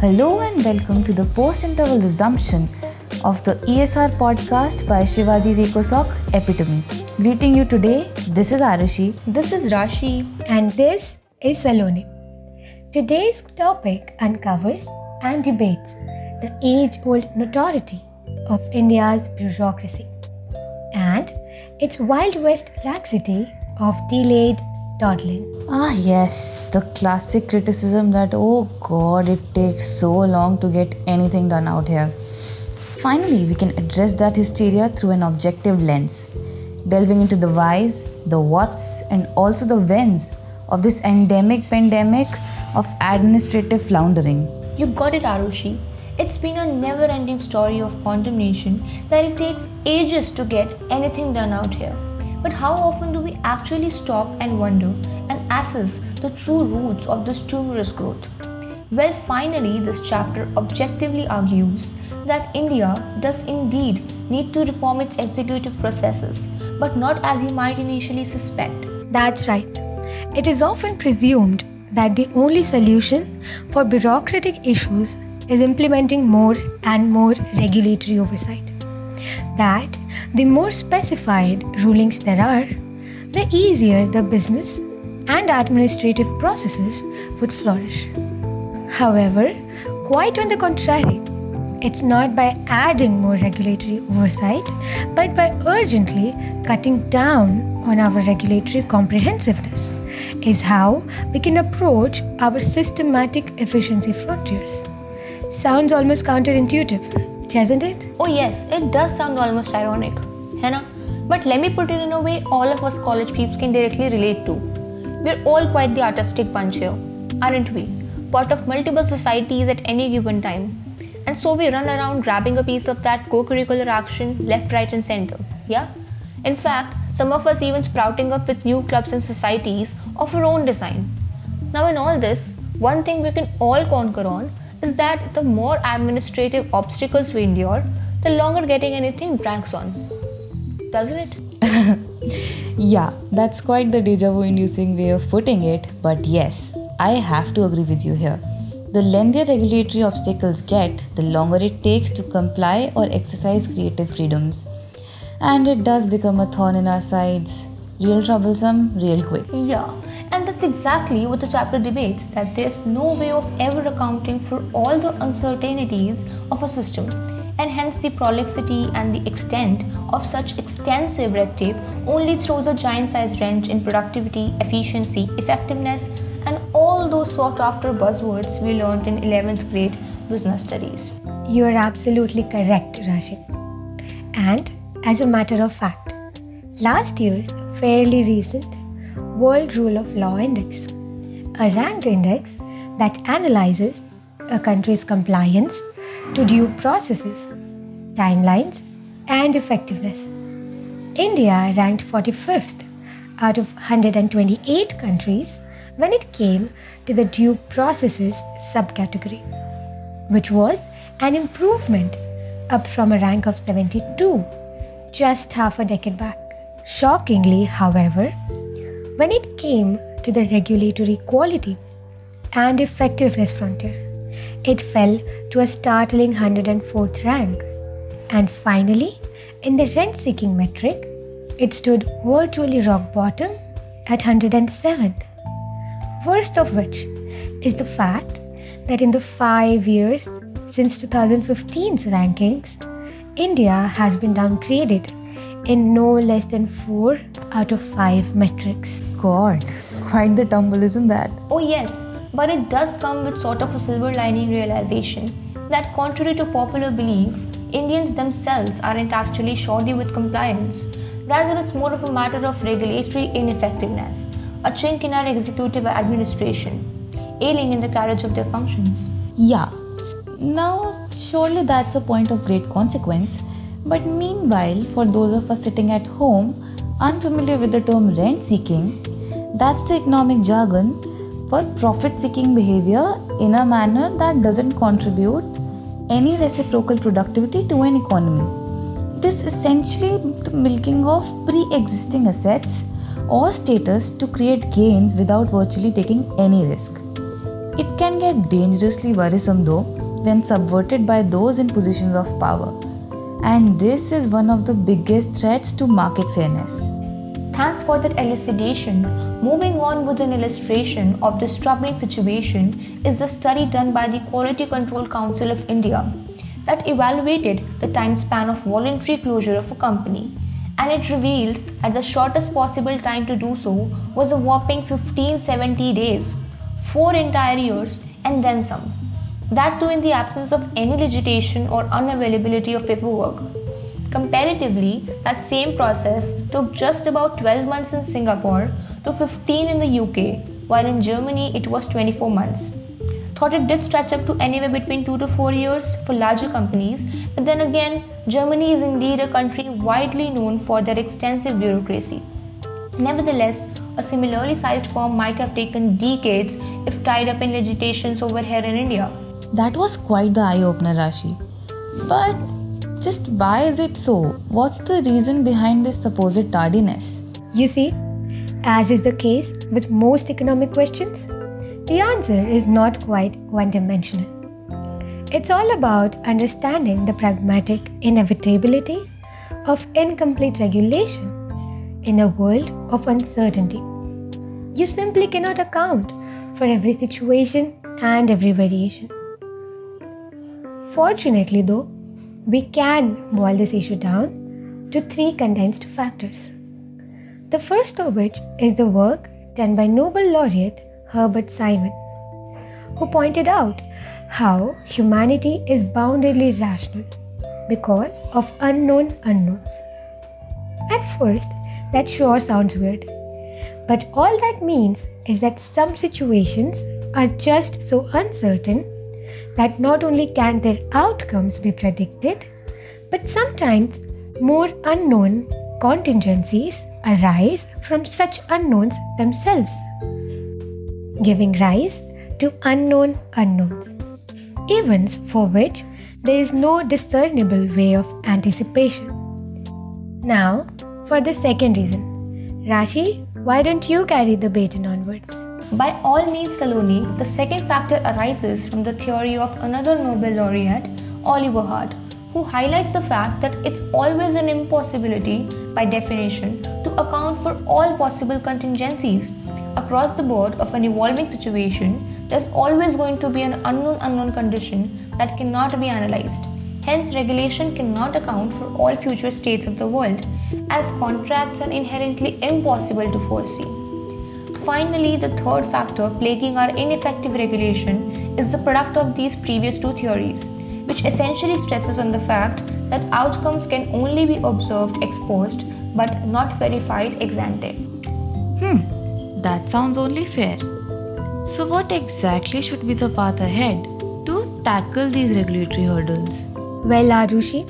Hello and welcome to the post interval resumption of the ESR podcast by Shivaji's EcoSoc Epitome. Greeting you today, this is Arushi. This is Rashi. And this is Saloni. Today's topic uncovers and debates the age old notoriety of India's bureaucracy and its Wild West laxity of delayed toddling. Ah, yes, the classic criticism that, oh god, it takes so long to get anything done out here. Finally, we can address that hysteria through an objective lens, delving into the whys, the whats, and also the whens of this endemic pandemic of administrative floundering. You got it, Arushi. It's been a never ending story of condemnation that it takes ages to get anything done out here. But how often do we actually stop and wonder and assess the true roots of this tumorous growth? Well, finally, this chapter objectively argues that India does indeed need to reform its executive processes, but not as you might initially suspect. That's right. It is often presumed that the only solution for bureaucratic issues is implementing more and more regulatory oversight. That the more specified rulings there are, the easier the business and administrative processes would flourish. However, quite on the contrary, it's not by adding more regulatory oversight, but by urgently cutting down on our regulatory comprehensiveness, is how we can approach our systematic efficiency frontiers. Sounds almost counterintuitive, doesn't it? Oh, yes, it does sound almost ironic, Henna. But let me put it in a way all of us college peeps can directly relate to. We're all quite the artistic bunch here, aren't we? Part of multiple societies at any given time. And so we run around grabbing a piece of that co curricular action left, right, and center. Yeah? In fact, some of us even sprouting up with new clubs and societies of our own design. Now, in all this, one thing we can all conquer on is that the more administrative obstacles we endure, the longer getting anything drags on. Doesn't it? yeah, that's quite the deja vu inducing way of putting it, but yes, I have to agree with you here. The lengthier regulatory obstacles get, the longer it takes to comply or exercise creative freedoms. And it does become a thorn in our sides, real troublesome, real quick. Yeah, and that's exactly what the chapter debates that there's no way of ever accounting for all the uncertainties of a system, and hence the prolixity and the extent of such extensive red tape only throws a giant sized wrench in productivity, efficiency, effectiveness, and all those sought after buzzwords we learned in 11th grade business studies. You are absolutely correct, Rashid. And as a matter of fact, last year's fairly recent World Rule of Law Index, a ranked index that analyzes a country's compliance to due processes, timelines, and effectiveness. India ranked 45th out of 128 countries when it came to the due processes subcategory, which was an improvement up from a rank of 72 just half a decade back. Shockingly, however, when it came to the regulatory quality and effectiveness frontier, it fell to a startling 104th rank. And finally, in the rent seeking metric, it stood virtually rock bottom at 107th. Worst of which is the fact that in the five years since 2015's rankings, India has been downgraded in no less than 4 out of 5 metrics. God, quite the tumble, isn't that? Oh, yes, but it does come with sort of a silver lining realization that, contrary to popular belief, Indians themselves aren't actually shoddy with compliance. Rather, it's more of a matter of regulatory ineffectiveness, a chink in our executive administration, ailing in the carriage of their functions. Yeah. Now, surely that's a point of great consequence. But meanwhile, for those of us sitting at home, unfamiliar with the term rent seeking, that's the economic jargon for profit seeking behavior in a manner that doesn't contribute any reciprocal productivity to an economy. This is essentially the milking of pre existing assets or status to create gains without virtually taking any risk. It can get dangerously worrisome though when subverted by those in positions of power. And this is one of the biggest threats to market fairness. Thanks for that elucidation. Moving on with an illustration of this troubling situation is the study done by the Quality Control Council of India that evaluated the time span of voluntary closure of a company. And it revealed that the shortest possible time to do so was a whopping 1570 days, four entire years, and then some. That too in the absence of any legislation or unavailability of paperwork. Comparatively, that same process took just about 12 months in Singapore to 15 in the UK, while in Germany it was 24 months. Thought it did stretch up to anywhere between 2 to 4 years for larger companies, but then again, Germany is indeed a country widely known for their extensive bureaucracy. Nevertheless, a similarly sized firm might have taken decades if tied up in litigations over here in India. That was quite the eye opener, Rashi. But just why is it so? What's the reason behind this supposed tardiness? You see, as is the case with most economic questions, the answer is not quite one dimensional. It's all about understanding the pragmatic inevitability of incomplete regulation in a world of uncertainty. You simply cannot account for every situation and every variation. Fortunately, though, we can boil this issue down to three condensed factors. The first of which is the work done by Nobel laureate Herbert Simon, who pointed out how humanity is boundedly rational because of unknown unknowns. At first, that sure sounds weird, but all that means is that some situations are just so uncertain that not only can their outcomes be predicted, but sometimes more unknown contingencies arise from such unknowns themselves, giving rise to unknown unknowns, events for which there is no discernible way of anticipation. Now, for the second reason. Rashi, why don't you carry the baton onwards? By all means, Saloni, the second factor arises from the theory of another Nobel laureate, Oliver Hart, who highlights the fact that it's always an impossibility, by definition, to account for all possible contingencies. Across the board of an evolving situation, there's always going to be an unknown unknown condition that cannot be analyzed. Hence, regulation cannot account for all future states of the world, as contracts are inherently impossible to foresee. Finally, the third factor plaguing our ineffective regulation is the product of these previous two theories, which essentially stresses on the fact that outcomes can only be observed ex post but not verified ex ante. Hmm, that sounds only fair. So, what exactly should be the path ahead to tackle these regulatory hurdles? Well, Arushi,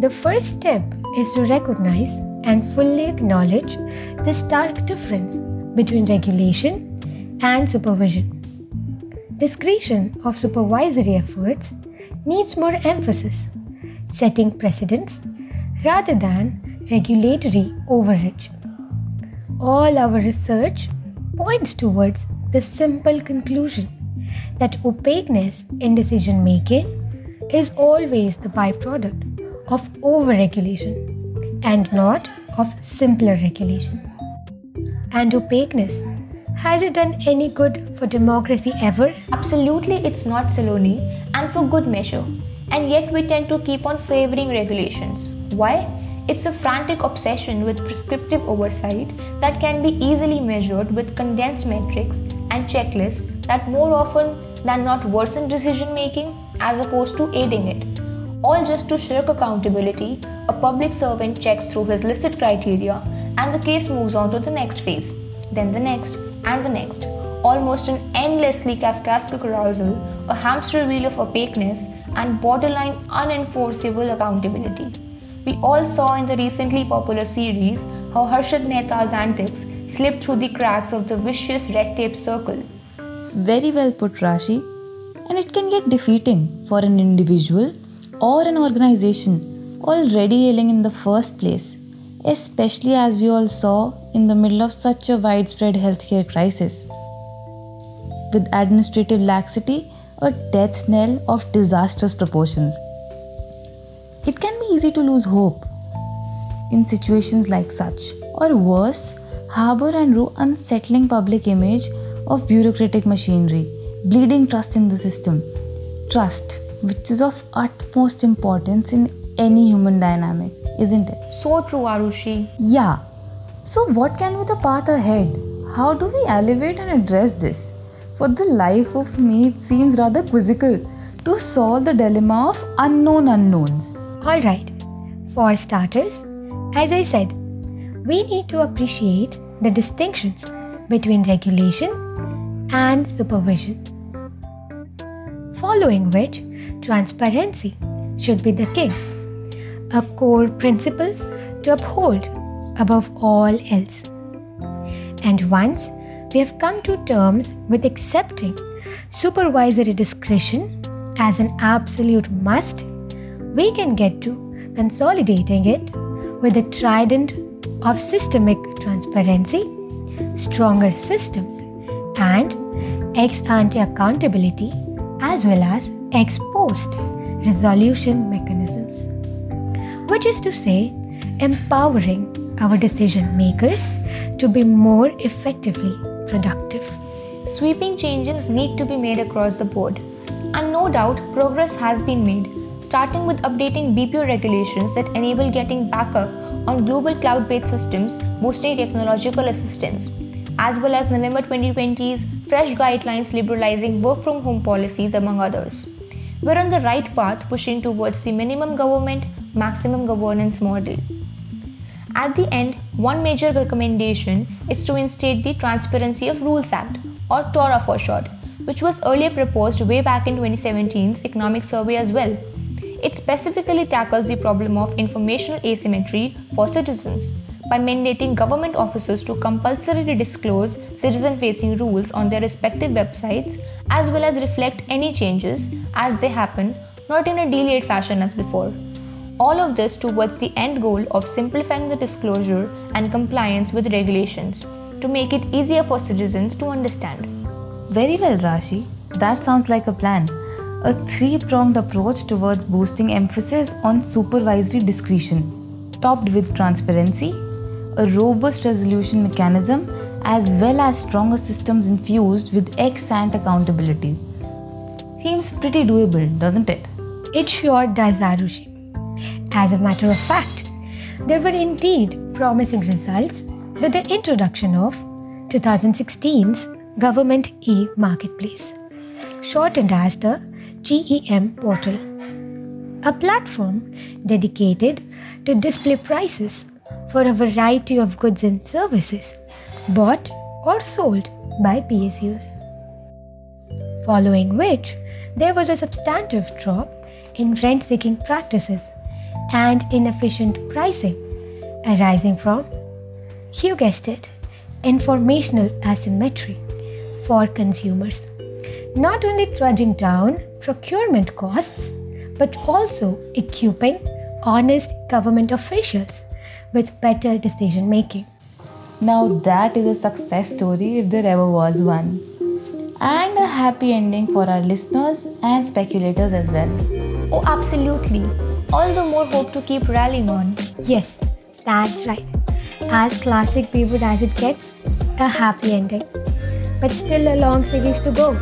the first step is to recognize and fully acknowledge the stark difference between regulation and supervision. Discretion of supervisory efforts needs more emphasis, setting precedents rather than regulatory overreach. All our research points towards the simple conclusion that opaqueness in decision making is always the byproduct of overregulation and not of simpler regulation and opaqueness. Has it done any good for democracy ever? Absolutely, it's not Saloni, and for good measure. And yet, we tend to keep on favoring regulations. Why? It's a frantic obsession with prescriptive oversight that can be easily measured with condensed metrics and checklists that more often than not worsen decision making as opposed to aiding it. All just to shirk accountability, a public servant checks through his listed criteria and the case moves on to the next phase, then the next, and the next. Almost an endlessly Kafkaesque carousal, a hamster wheel of opaqueness and borderline unenforceable accountability. We all saw in the recently popular series how Harshad Mehta's antics slipped through the cracks of the vicious red tape circle. Very well put, Rashi. And it can get defeating for an individual or an organization already ailing in the first place especially as we all saw in the middle of such a widespread healthcare crisis. with administrative laxity, a death knell of disastrous proportions. It can be easy to lose hope in situations like such, or worse, harbor and rue unsettling public image of bureaucratic machinery, bleeding trust in the system. Trust, which is of utmost importance in any human dynamic, isn't it? So true, Arushi. Yeah. So, what can be the path ahead? How do we elevate and address this? For the life of me, it seems rather quizzical to solve the dilemma of unknown unknowns. Alright, for starters, as I said, we need to appreciate the distinctions between regulation and supervision. Following which, transparency should be the king, a core principle to uphold above all else. And once we have come to terms with accepting supervisory discretion as an absolute must, we can get to consolidating it with a trident of systemic transparency, stronger systems, and ex ante accountability as well as ex post resolution mechanisms. Which is to say, empowering our decision makers to be more effectively productive. Sweeping changes need to be made across the board, and no doubt progress has been made, starting with updating BPO regulations that enable getting backup on global cloud based systems, boosting technological assistance, as well as November 2020's fresh guidelines liberalizing work from home policies, among others. We're on the right path pushing towards the minimum government, maximum governance model. At the end, one major recommendation is to instate the Transparency of Rules Act, or TORA for short, which was earlier proposed way back in 2017's economic survey as well. It specifically tackles the problem of informational asymmetry for citizens by mandating government officers to compulsorily disclose citizen facing rules on their respective websites as well as reflect any changes as they happen, not in a delayed fashion as before. All of this towards the end goal of simplifying the disclosure and compliance with regulations to make it easier for citizens to understand. Very well, Rashi. That sounds like a plan. A three pronged approach towards boosting emphasis on supervisory discretion, topped with transparency, a robust resolution mechanism, as well as stronger systems infused with ex ante accountability. Seems pretty doable, doesn't it? It sure does, Arushi. As a matter of fact, there were indeed promising results with the introduction of 2016's Government e Marketplace, shortened as the GEM portal, a platform dedicated to display prices for a variety of goods and services bought or sold by PSUs. Following which, there was a substantive drop in rent seeking practices and inefficient pricing arising from, you guessed it, informational asymmetry for consumers. Not only trudging down procurement costs, but also equipping honest government officials with better decision making. Now, that is a success story if there ever was one. And a happy ending for our listeners and speculators as well. Oh, absolutely. All the more hope to keep rallying on. Yes, that's right. As classic Beaver as it gets, a happy ending. But still a long series to go.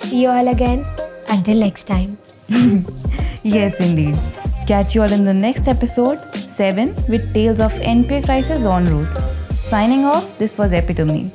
See you all again. Until next time. Yes, indeed. Catch you all in the next episode, 7, with Tales of NPA Crisis en route. Signing off, this was Epitome.